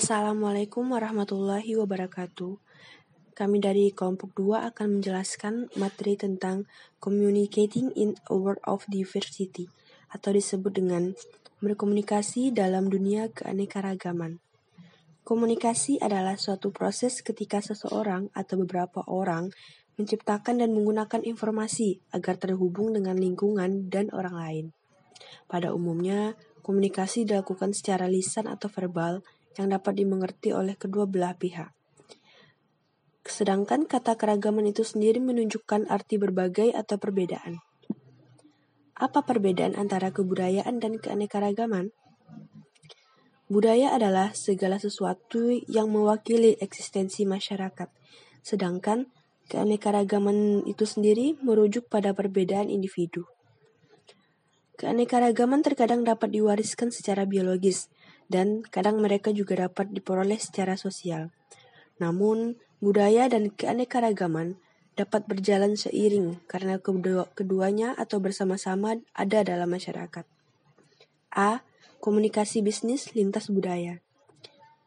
Assalamualaikum warahmatullahi wabarakatuh. Kami dari kelompok 2 akan menjelaskan materi tentang Communicating in a World of Diversity atau disebut dengan berkomunikasi dalam dunia keanekaragaman. Komunikasi adalah suatu proses ketika seseorang atau beberapa orang menciptakan dan menggunakan informasi agar terhubung dengan lingkungan dan orang lain. Pada umumnya, komunikasi dilakukan secara lisan atau verbal yang dapat dimengerti oleh kedua belah pihak. Sedangkan kata keragaman itu sendiri menunjukkan arti berbagai atau perbedaan. Apa perbedaan antara kebudayaan dan keanekaragaman? Budaya adalah segala sesuatu yang mewakili eksistensi masyarakat, sedangkan keanekaragaman itu sendiri merujuk pada perbedaan individu. Keanekaragaman terkadang dapat diwariskan secara biologis, dan kadang mereka juga dapat diperoleh secara sosial. Namun, budaya dan keanekaragaman dapat berjalan seiring karena kedua keduanya atau bersama-sama ada dalam masyarakat. A. Komunikasi bisnis lintas budaya.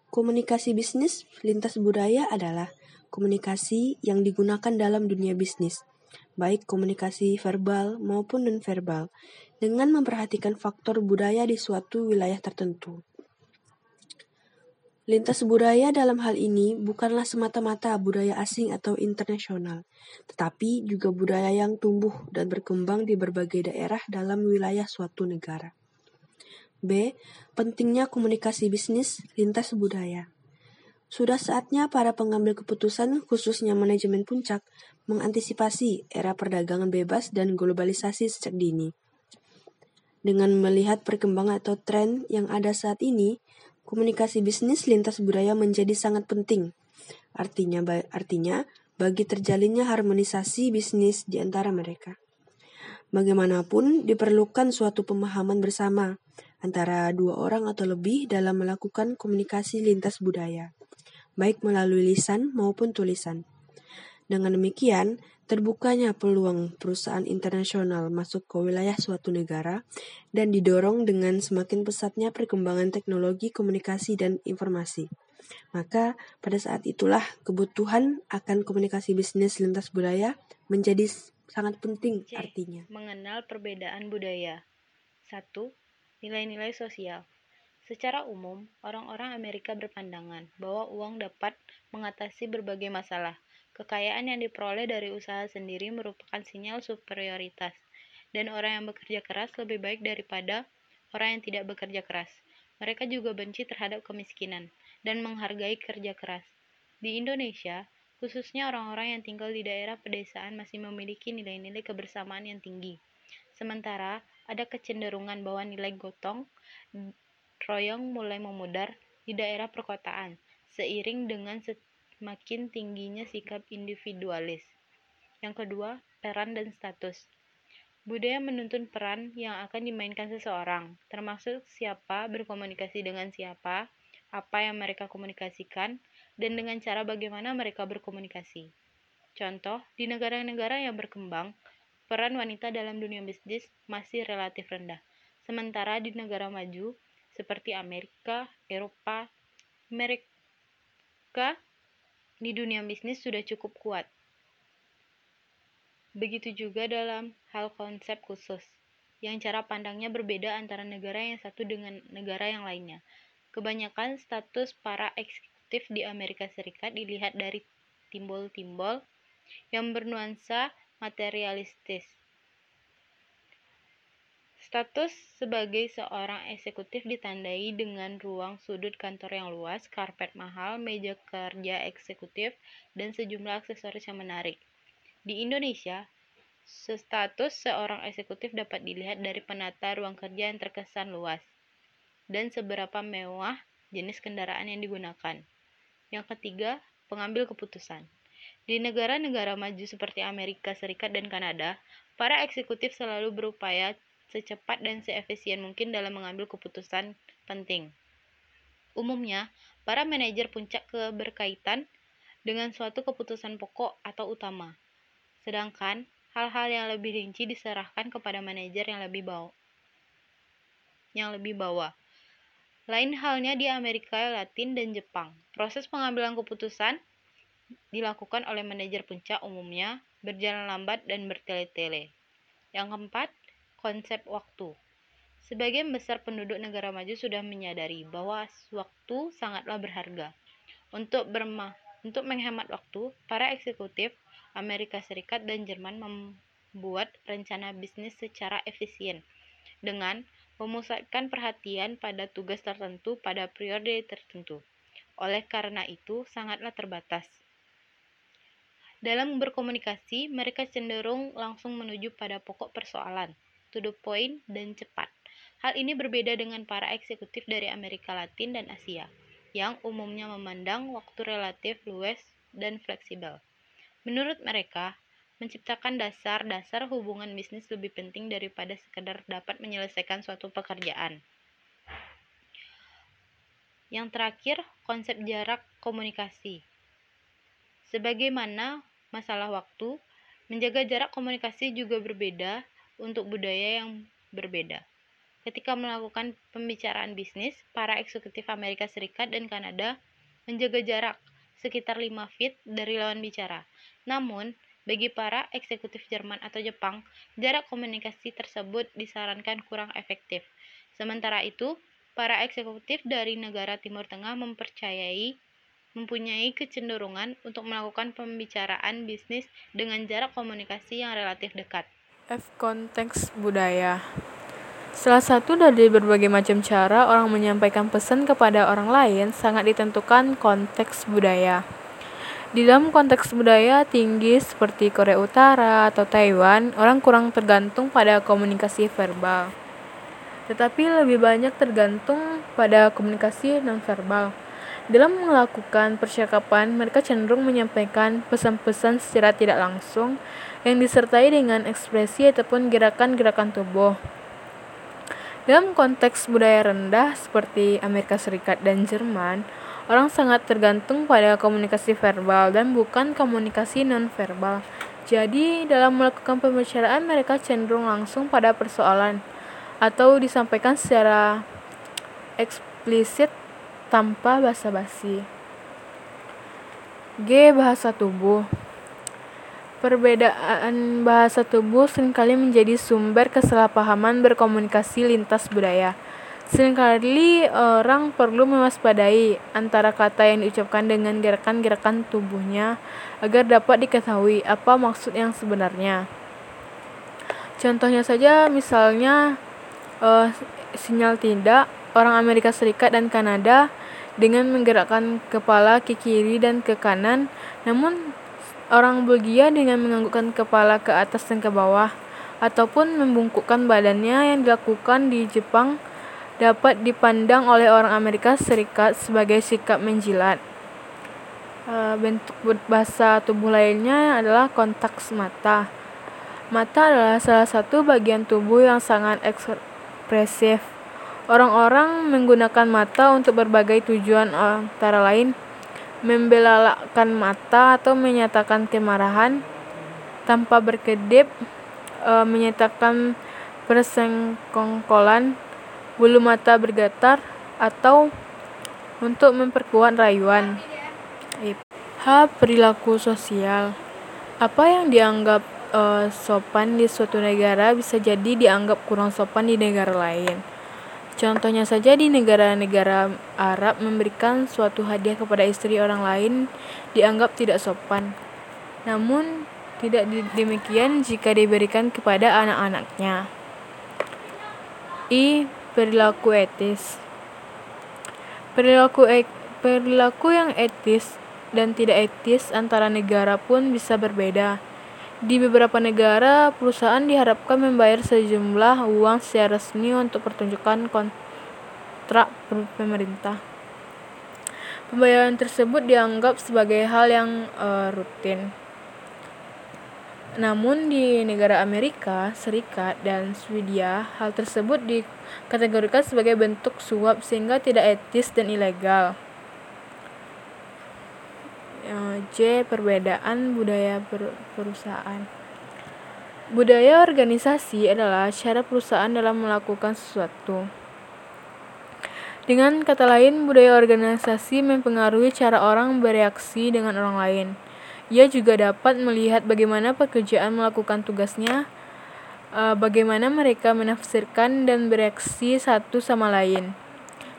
Komunikasi bisnis lintas budaya adalah komunikasi yang digunakan dalam dunia bisnis, baik komunikasi verbal maupun nonverbal, dengan memperhatikan faktor budaya di suatu wilayah tertentu. Lintas budaya dalam hal ini bukanlah semata-mata budaya asing atau internasional, tetapi juga budaya yang tumbuh dan berkembang di berbagai daerah dalam wilayah suatu negara. B. Pentingnya komunikasi bisnis lintas budaya. Sudah saatnya para pengambil keputusan, khususnya manajemen puncak, mengantisipasi era perdagangan bebas dan globalisasi sejak dini. Dengan melihat perkembangan atau tren yang ada saat ini, komunikasi bisnis lintas budaya menjadi sangat penting. Artinya, artinya bagi terjalinnya harmonisasi bisnis di antara mereka. Bagaimanapun, diperlukan suatu pemahaman bersama antara dua orang atau lebih dalam melakukan komunikasi lintas budaya, baik melalui lisan maupun tulisan. Dengan demikian, Terbukanya peluang perusahaan internasional masuk ke wilayah suatu negara dan didorong dengan semakin pesatnya perkembangan teknologi komunikasi dan informasi. Maka pada saat itulah kebutuhan akan komunikasi bisnis lintas budaya menjadi sangat penting C. artinya. Mengenal perbedaan budaya. 1. Nilai-nilai sosial. Secara umum, orang-orang Amerika berpandangan bahwa uang dapat mengatasi berbagai masalah, Kekayaan yang diperoleh dari usaha sendiri merupakan sinyal superioritas, dan orang yang bekerja keras lebih baik daripada orang yang tidak bekerja keras. Mereka juga benci terhadap kemiskinan dan menghargai kerja keras. Di Indonesia, khususnya orang-orang yang tinggal di daerah pedesaan masih memiliki nilai-nilai kebersamaan yang tinggi. Sementara ada kecenderungan bahwa nilai gotong royong mulai memudar di daerah perkotaan seiring dengan makin tingginya sikap individualis. Yang kedua, peran dan status. Budaya menuntun peran yang akan dimainkan seseorang, termasuk siapa berkomunikasi dengan siapa, apa yang mereka komunikasikan, dan dengan cara bagaimana mereka berkomunikasi. Contoh, di negara-negara yang berkembang, peran wanita dalam dunia bisnis masih relatif rendah. Sementara di negara maju, seperti Amerika, Eropa, Amerika di dunia bisnis sudah cukup kuat. Begitu juga dalam hal konsep khusus, yang cara pandangnya berbeda antara negara yang satu dengan negara yang lainnya. Kebanyakan status para eksekutif di Amerika Serikat dilihat dari timbul-timbul yang bernuansa materialistis Status sebagai seorang eksekutif ditandai dengan ruang sudut kantor yang luas, karpet mahal, meja kerja eksekutif, dan sejumlah aksesoris yang menarik. Di Indonesia, status seorang eksekutif dapat dilihat dari penata ruang kerja yang terkesan luas dan seberapa mewah jenis kendaraan yang digunakan. Yang ketiga, pengambil keputusan. Di negara-negara maju seperti Amerika Serikat dan Kanada, para eksekutif selalu berupaya secepat dan seefisien mungkin dalam mengambil keputusan penting. Umumnya, para manajer puncak keberkaitan dengan suatu keputusan pokok atau utama. Sedangkan hal-hal yang lebih rinci diserahkan kepada manajer yang lebih bawah. Yang lebih bawah. Lain halnya di Amerika Latin dan Jepang. Proses pengambilan keputusan dilakukan oleh manajer puncak umumnya berjalan lambat dan bertele-tele. Yang keempat, konsep waktu. Sebagian besar penduduk negara maju sudah menyadari bahwa waktu sangatlah berharga. Untuk berma untuk menghemat waktu, para eksekutif Amerika Serikat dan Jerman membuat rencana bisnis secara efisien dengan memusatkan perhatian pada tugas tertentu pada periode tertentu. Oleh karena itu, sangatlah terbatas. Dalam berkomunikasi, mereka cenderung langsung menuju pada pokok persoalan, to the point, dan cepat. Hal ini berbeda dengan para eksekutif dari Amerika Latin dan Asia, yang umumnya memandang waktu relatif luas dan fleksibel. Menurut mereka, menciptakan dasar-dasar hubungan bisnis lebih penting daripada sekedar dapat menyelesaikan suatu pekerjaan. Yang terakhir, konsep jarak komunikasi. Sebagaimana masalah waktu, menjaga jarak komunikasi juga berbeda untuk budaya yang berbeda. Ketika melakukan pembicaraan bisnis, para eksekutif Amerika Serikat dan Kanada menjaga jarak sekitar 5 feet dari lawan bicara. Namun, bagi para eksekutif Jerman atau Jepang, jarak komunikasi tersebut disarankan kurang efektif. Sementara itu, para eksekutif dari negara Timur Tengah mempercayai mempunyai kecenderungan untuk melakukan pembicaraan bisnis dengan jarak komunikasi yang relatif dekat. F. Konteks budaya Salah satu dari berbagai macam cara orang menyampaikan pesan kepada orang lain sangat ditentukan konteks budaya. Di dalam konteks budaya tinggi seperti Korea Utara atau Taiwan, orang kurang tergantung pada komunikasi verbal. Tetapi lebih banyak tergantung pada komunikasi nonverbal. Dalam melakukan percakapan, mereka cenderung menyampaikan pesan-pesan secara tidak langsung yang disertai dengan ekspresi ataupun gerakan-gerakan tubuh. Dalam konteks budaya rendah seperti Amerika Serikat dan Jerman, Orang sangat tergantung pada komunikasi verbal dan bukan komunikasi nonverbal. Jadi, dalam melakukan pembicaraan, mereka cenderung langsung pada persoalan atau disampaikan secara eksplisit tanpa basa-basi. G. Bahasa tubuh Perbedaan bahasa tubuh sering kali menjadi sumber kesalahpahaman berkomunikasi lintas budaya. Seringkali orang perlu mewaspadai antara kata yang diucapkan dengan gerakan-gerakan tubuhnya agar dapat diketahui apa maksud yang sebenarnya. Contohnya saja misalnya uh, sinyal tidak orang Amerika Serikat dan Kanada dengan menggerakkan kepala ke kiri dan ke kanan, namun orang Belgia dengan menganggukkan kepala ke atas dan ke bawah ataupun membungkukkan badannya yang dilakukan di Jepang dapat dipandang oleh orang Amerika Serikat sebagai sikap menjilat. Uh, bentuk bahasa tubuh lainnya adalah kontak mata. Mata adalah salah satu bagian tubuh yang sangat ekspresif. Orang-orang menggunakan mata untuk berbagai tujuan antara lain membelalakan mata atau menyatakan kemarahan tanpa berkedip, uh, menyatakan persengkongkolan bulu mata bergetar, atau untuk memperkuat rayuan. H. Perilaku sosial Apa yang dianggap uh, sopan di suatu negara bisa jadi dianggap kurang sopan di negara lain. Contohnya saja di negara-negara Arab memberikan suatu hadiah kepada istri orang lain dianggap tidak sopan. Namun tidak demikian jika diberikan kepada anak-anaknya. I perilaku etis. Perilaku e perilaku yang etis dan tidak etis antara negara pun bisa berbeda. Di beberapa negara, perusahaan diharapkan membayar sejumlah uang secara resmi untuk pertunjukan kontrak pemerintah. Pembayaran tersebut dianggap sebagai hal yang uh, rutin. Namun di negara Amerika Serikat dan Swedia, hal tersebut dikategorikan sebagai bentuk suap sehingga tidak etis dan ilegal. J. Perbedaan budaya perusahaan. Budaya organisasi adalah cara perusahaan dalam melakukan sesuatu. Dengan kata lain, budaya organisasi mempengaruhi cara orang bereaksi dengan orang lain. Ia juga dapat melihat bagaimana pekerjaan melakukan tugasnya, eh, bagaimana mereka menafsirkan dan bereaksi satu sama lain,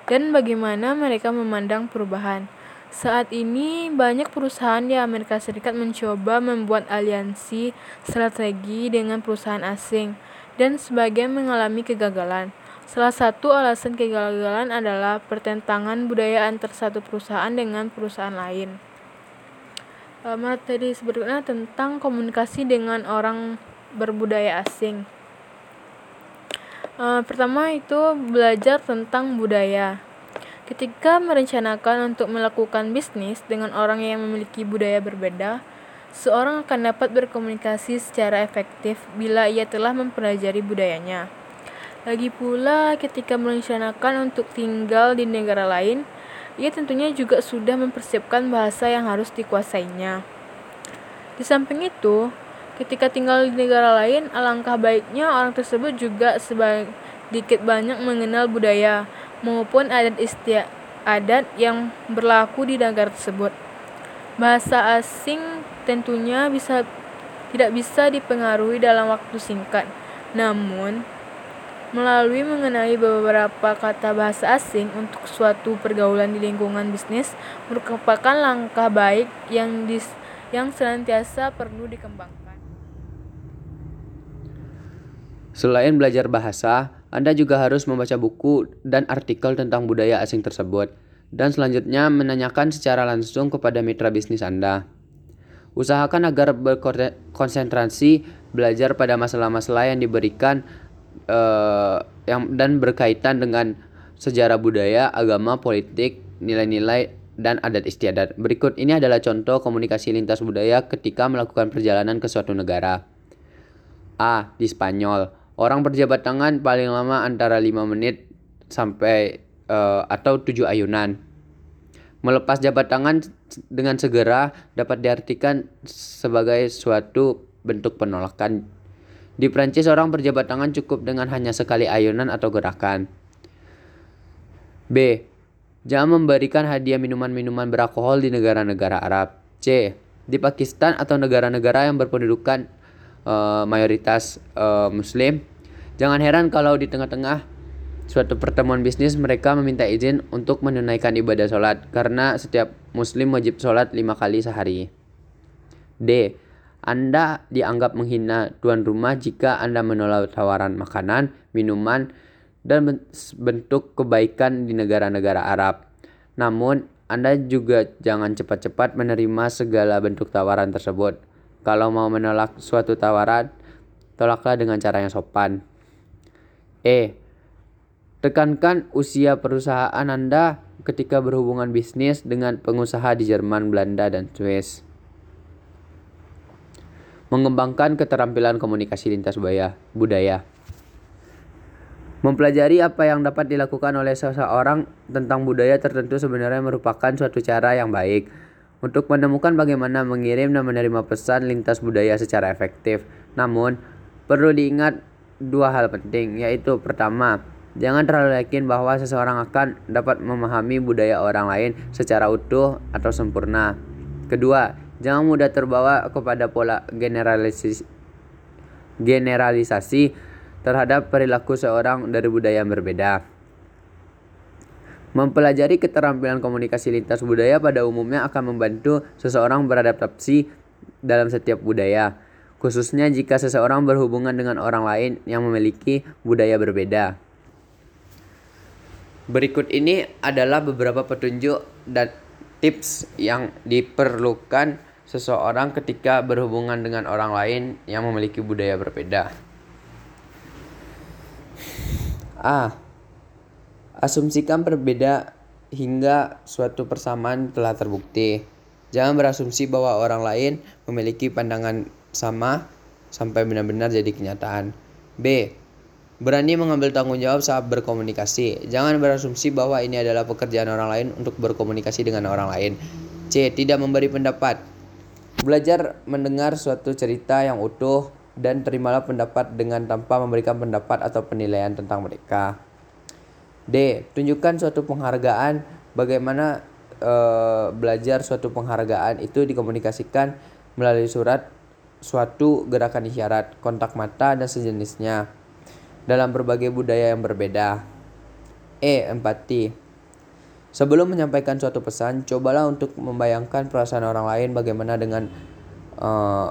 dan bagaimana mereka memandang perubahan. Saat ini, banyak perusahaan di Amerika Serikat mencoba membuat aliansi strategi dengan perusahaan asing, dan sebagian mengalami kegagalan. Salah satu alasan kegagalan adalah pertentangan budaya antar satu perusahaan dengan perusahaan lain. E, materi berikutnya tentang komunikasi dengan orang berbudaya asing. E, pertama itu belajar tentang budaya. Ketika merencanakan untuk melakukan bisnis dengan orang yang memiliki budaya berbeda, seorang akan dapat berkomunikasi secara efektif bila ia telah mempelajari budayanya. Lagi pula, ketika merencanakan untuk tinggal di negara lain, ia tentunya juga sudah mempersiapkan bahasa yang harus dikuasainya. Di samping itu, ketika tinggal di negara lain, alangkah baiknya orang tersebut juga sedikit banyak mengenal budaya maupun adat istiadat yang berlaku di negara tersebut. Bahasa asing tentunya bisa tidak bisa dipengaruhi dalam waktu singkat. Namun, Melalui mengenai beberapa kata bahasa asing untuk suatu pergaulan di lingkungan bisnis merupakan langkah baik yang dis, yang senantiasa perlu dikembangkan. Selain belajar bahasa, Anda juga harus membaca buku dan artikel tentang budaya asing tersebut, dan selanjutnya menanyakan secara langsung kepada mitra bisnis Anda. Usahakan agar berkonsentrasi belajar pada masalah-masalah yang diberikan uh, yang dan berkaitan dengan sejarah budaya, agama, politik, nilai-nilai dan adat istiadat. Berikut ini adalah contoh komunikasi lintas budaya ketika melakukan perjalanan ke suatu negara. A. Di Spanyol, orang berjabat tangan paling lama antara 5 menit sampai uh, atau 7 ayunan. Melepas jabat tangan dengan segera dapat diartikan sebagai suatu bentuk penolakan di Prancis orang berjabat tangan cukup dengan hanya sekali ayunan atau gerakan. B. Jangan memberikan hadiah minuman-minuman beralkohol di negara-negara Arab. C. Di Pakistan atau negara-negara yang berpendudukan uh, mayoritas uh, Muslim, jangan heran kalau di tengah-tengah suatu pertemuan bisnis mereka meminta izin untuk menunaikan ibadah sholat karena setiap Muslim wajib sholat lima kali sehari. D. Anda dianggap menghina tuan rumah jika Anda menolak tawaran makanan, minuman, dan bentuk kebaikan di negara-negara Arab. Namun, Anda juga jangan cepat-cepat menerima segala bentuk tawaran tersebut. Kalau mau menolak suatu tawaran, tolaklah dengan cara yang sopan. E. Tekankan usia perusahaan Anda ketika berhubungan bisnis dengan pengusaha di Jerman, Belanda, dan Swiss mengembangkan keterampilan komunikasi lintas budaya. Mempelajari apa yang dapat dilakukan oleh seseorang tentang budaya tertentu sebenarnya merupakan suatu cara yang baik untuk menemukan bagaimana mengirim dan menerima pesan lintas budaya secara efektif. Namun, perlu diingat dua hal penting, yaitu pertama, jangan terlalu yakin bahwa seseorang akan dapat memahami budaya orang lain secara utuh atau sempurna. Kedua, Jangan mudah terbawa kepada pola generalisasi, generalisasi terhadap perilaku seorang dari budaya yang berbeda. Mempelajari keterampilan komunikasi lintas budaya pada umumnya akan membantu seseorang beradaptasi dalam setiap budaya, khususnya jika seseorang berhubungan dengan orang lain yang memiliki budaya berbeda. Berikut ini adalah beberapa petunjuk dan tips yang diperlukan seseorang ketika berhubungan dengan orang lain yang memiliki budaya berbeda. A. Asumsikan berbeda hingga suatu persamaan telah terbukti. Jangan berasumsi bahwa orang lain memiliki pandangan sama sampai benar-benar jadi kenyataan. B. Berani mengambil tanggung jawab saat berkomunikasi. Jangan berasumsi bahwa ini adalah pekerjaan orang lain untuk berkomunikasi dengan orang lain. C. Tidak memberi pendapat. Belajar mendengar suatu cerita yang utuh dan terimalah pendapat dengan tanpa memberikan pendapat atau penilaian tentang mereka. D. Tunjukkan suatu penghargaan bagaimana e, belajar suatu penghargaan itu dikomunikasikan melalui surat suatu gerakan isyarat, kontak mata dan sejenisnya dalam berbagai budaya yang berbeda. E. Empati. Sebelum menyampaikan suatu pesan, cobalah untuk membayangkan perasaan orang lain bagaimana dengan uh,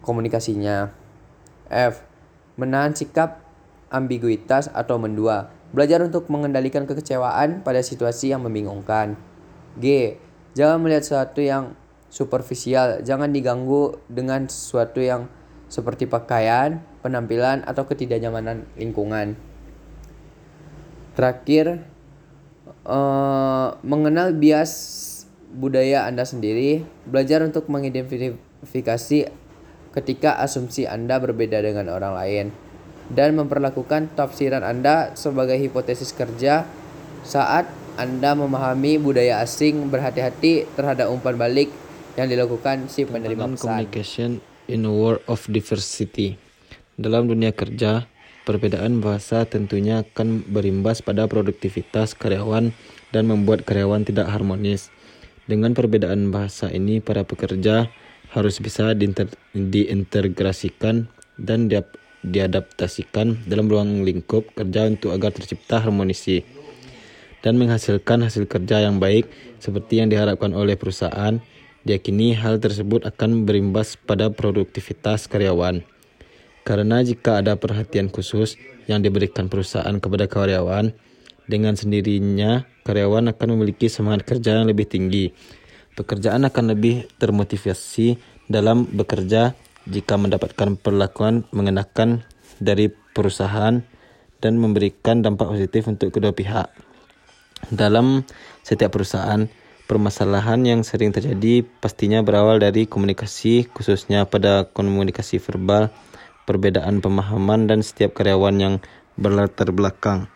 komunikasinya. F. Menahan sikap ambiguitas atau mendua. Belajar untuk mengendalikan kekecewaan pada situasi yang membingungkan. G. Jangan melihat sesuatu yang superficial. Jangan diganggu dengan sesuatu yang seperti pakaian, penampilan, atau ketidaknyamanan lingkungan. Terakhir, uh, mengenal bias budaya Anda sendiri. Belajar untuk mengidentifikasi ketika asumsi Anda berbeda dengan orang lain dan memperlakukan tafsiran Anda sebagai hipotesis kerja saat Anda memahami budaya asing berhati-hati terhadap umpan balik yang dilakukan si penerima pesan. Communication in a world of diversity. Dalam dunia kerja, perbedaan bahasa tentunya akan berimbas pada produktivitas karyawan dan membuat karyawan tidak harmonis. Dengan perbedaan bahasa ini, para pekerja harus bisa diintegrasikan dan diadaptasikan dalam ruang lingkup kerja untuk agar tercipta harmonisi dan menghasilkan hasil kerja yang baik seperti yang diharapkan oleh perusahaan. Diakini hal tersebut akan berimbas pada produktivitas karyawan. Karena jika ada perhatian khusus yang diberikan perusahaan kepada karyawan, dengan sendirinya karyawan akan memiliki semangat kerja yang lebih tinggi. Pekerjaan akan lebih termotivasi dalam bekerja jika mendapatkan perlakuan mengenakan dari perusahaan dan memberikan dampak positif untuk kedua pihak. Dalam setiap perusahaan, permasalahan yang sering terjadi pastinya berawal dari komunikasi, khususnya pada komunikasi verbal, perbedaan pemahaman, dan setiap karyawan yang berlatar belakang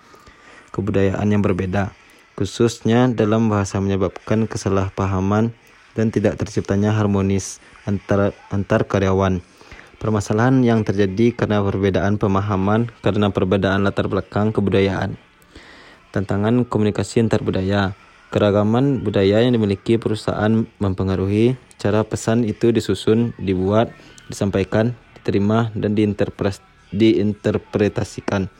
kebudayaan yang berbeda, khususnya dalam bahasa menyebabkan kesalahpahaman dan tidak terciptanya harmonis antar, antar karyawan. Permasalahan yang terjadi karena perbedaan pemahaman karena perbedaan latar belakang kebudayaan. Tantangan komunikasi antar budaya. Keragaman budaya yang dimiliki perusahaan mempengaruhi cara pesan itu disusun, dibuat, disampaikan, diterima, dan diinterpretasikan.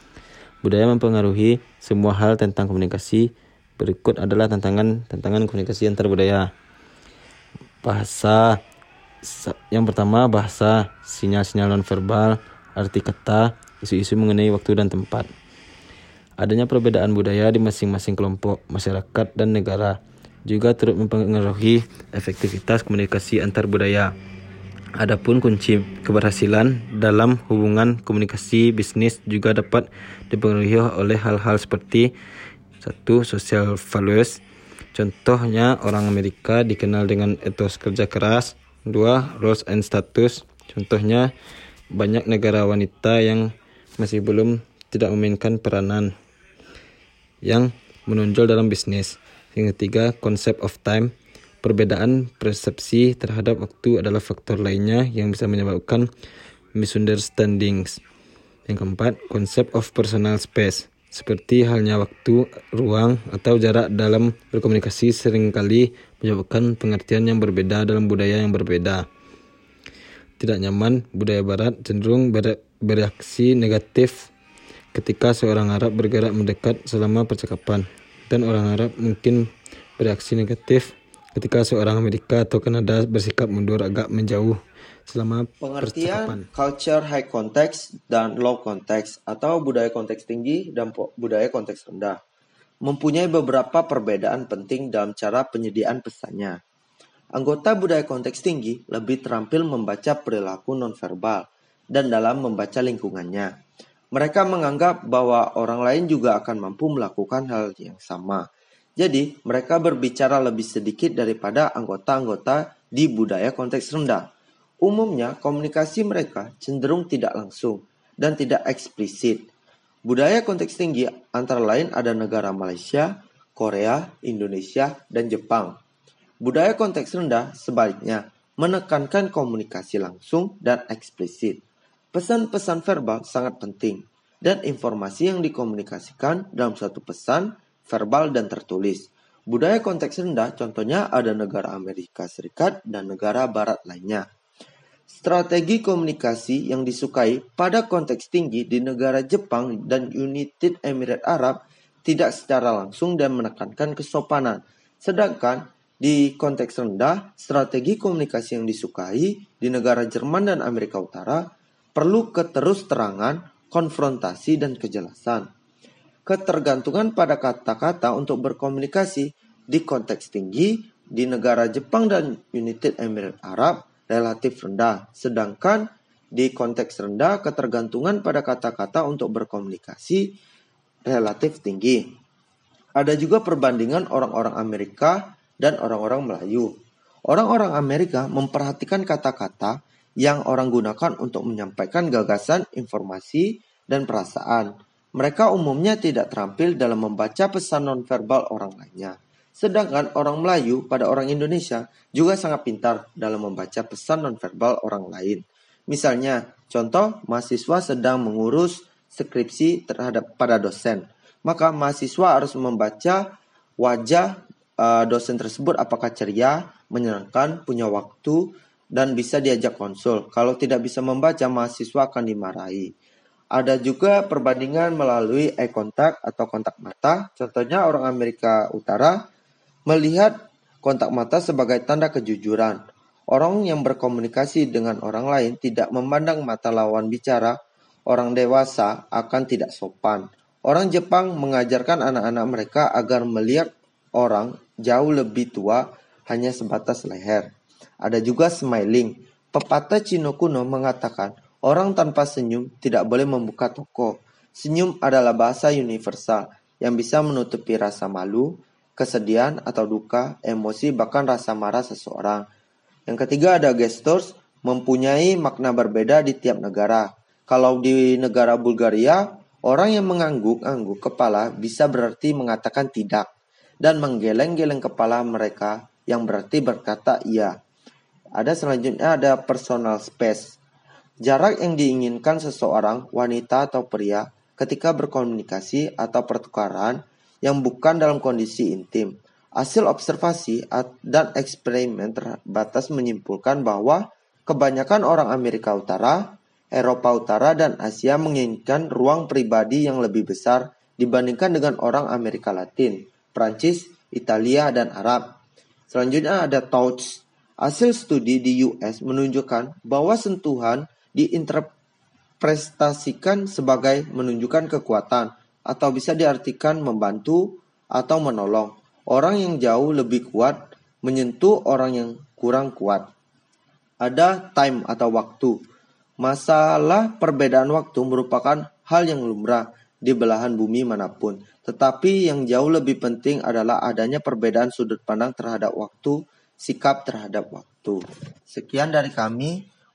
Budaya mempengaruhi semua hal tentang komunikasi. Berikut adalah tantangan tantangan komunikasi antar budaya. Bahasa yang pertama bahasa, sinyal-sinyal nonverbal, arti kata, isu-isu mengenai waktu dan tempat. Adanya perbedaan budaya di masing-masing kelompok, masyarakat, dan negara juga turut mempengaruhi efektivitas komunikasi antar budaya. Adapun kunci keberhasilan dalam hubungan komunikasi bisnis juga dapat dipengaruhi oleh hal-hal seperti satu social values Contohnya orang Amerika dikenal dengan etos kerja keras. Dua, roles and status. Contohnya banyak negara wanita yang masih belum tidak memainkan peranan yang menonjol dalam bisnis. Yang ketiga, concept of time. Perbedaan persepsi terhadap waktu adalah faktor lainnya yang bisa menyebabkan misunderstandings. Yang keempat, concept of personal space seperti halnya waktu, ruang, atau jarak dalam berkomunikasi sering kali menyebabkan pengertian yang berbeda dalam budaya yang berbeda. Tidak nyaman, budaya barat cenderung bereaksi negatif ketika seorang Arab bergerak mendekat selama percakapan, dan orang Arab mungkin bereaksi negatif ketika seorang Amerika atau Kanada bersikap mundur agak menjauh selama pengertian culture high context dan low context atau budaya konteks tinggi dan budaya konteks rendah mempunyai beberapa perbedaan penting dalam cara penyediaan pesannya. Anggota budaya konteks tinggi lebih terampil membaca perilaku nonverbal dan dalam membaca lingkungannya. Mereka menganggap bahwa orang lain juga akan mampu melakukan hal yang sama. Jadi, mereka berbicara lebih sedikit daripada anggota-anggota di budaya konteks rendah. Umumnya, komunikasi mereka cenderung tidak langsung dan tidak eksplisit. Budaya konteks tinggi antara lain ada negara Malaysia, Korea, Indonesia, dan Jepang. Budaya konteks rendah sebaliknya menekankan komunikasi langsung dan eksplisit. Pesan-pesan verbal sangat penting. dan informasi yang dikomunikasikan dalam suatu pesan, verbal, dan tertulis. Budaya konteks rendah contohnya ada negara Amerika Serikat dan negara barat lainnya. Strategi komunikasi yang disukai pada konteks tinggi di negara Jepang dan United Emirates Arab tidak secara langsung dan menekankan kesopanan. Sedangkan di konteks rendah, strategi komunikasi yang disukai di negara Jerman dan Amerika Utara perlu keterus-terangan, konfrontasi, dan kejelasan. Ketergantungan pada kata-kata untuk berkomunikasi di konteks tinggi di negara Jepang dan United Emirates Arab relatif rendah, sedangkan di konteks rendah ketergantungan pada kata-kata untuk berkomunikasi relatif tinggi. Ada juga perbandingan orang-orang Amerika dan orang-orang Melayu. Orang-orang Amerika memperhatikan kata-kata yang orang gunakan untuk menyampaikan gagasan, informasi, dan perasaan. Mereka umumnya tidak terampil dalam membaca pesan nonverbal orang lainnya. Sedangkan orang Melayu pada orang Indonesia juga sangat pintar dalam membaca pesan nonverbal orang lain. Misalnya, contoh mahasiswa sedang mengurus skripsi terhadap pada dosen. Maka mahasiswa harus membaca wajah uh, dosen tersebut apakah ceria, menyenangkan, punya waktu, dan bisa diajak konsul. Kalau tidak bisa membaca, mahasiswa akan dimarahi. Ada juga perbandingan melalui eye contact atau kontak mata. Contohnya orang Amerika Utara Melihat kontak mata sebagai tanda kejujuran. Orang yang berkomunikasi dengan orang lain tidak memandang mata lawan bicara, orang dewasa akan tidak sopan. Orang Jepang mengajarkan anak-anak mereka agar melihat orang jauh lebih tua hanya sebatas leher. Ada juga smiling. Pepatah Cina kuno mengatakan, orang tanpa senyum tidak boleh membuka toko. Senyum adalah bahasa universal yang bisa menutupi rasa malu, kesedihan atau duka, emosi, bahkan rasa marah seseorang. Yang ketiga ada gestures, mempunyai makna berbeda di tiap negara. Kalau di negara Bulgaria, orang yang mengangguk-angguk kepala bisa berarti mengatakan tidak dan menggeleng-geleng kepala mereka yang berarti berkata iya. Ada selanjutnya ada personal space. Jarak yang diinginkan seseorang, wanita atau pria, ketika berkomunikasi atau pertukaran yang bukan dalam kondisi intim. Hasil observasi dan eksperimen terbatas menyimpulkan bahwa kebanyakan orang Amerika Utara, Eropa Utara, dan Asia menginginkan ruang pribadi yang lebih besar dibandingkan dengan orang Amerika Latin, Prancis, Italia, dan Arab. Selanjutnya ada touch. Hasil studi di US menunjukkan bahwa sentuhan diinterpretasikan sebagai menunjukkan kekuatan, atau bisa diartikan membantu atau menolong. Orang yang jauh lebih kuat menyentuh orang yang kurang kuat. Ada time atau waktu. Masalah perbedaan waktu merupakan hal yang lumrah di belahan bumi mana pun. Tetapi yang jauh lebih penting adalah adanya perbedaan sudut pandang terhadap waktu, sikap terhadap waktu. Sekian dari kami.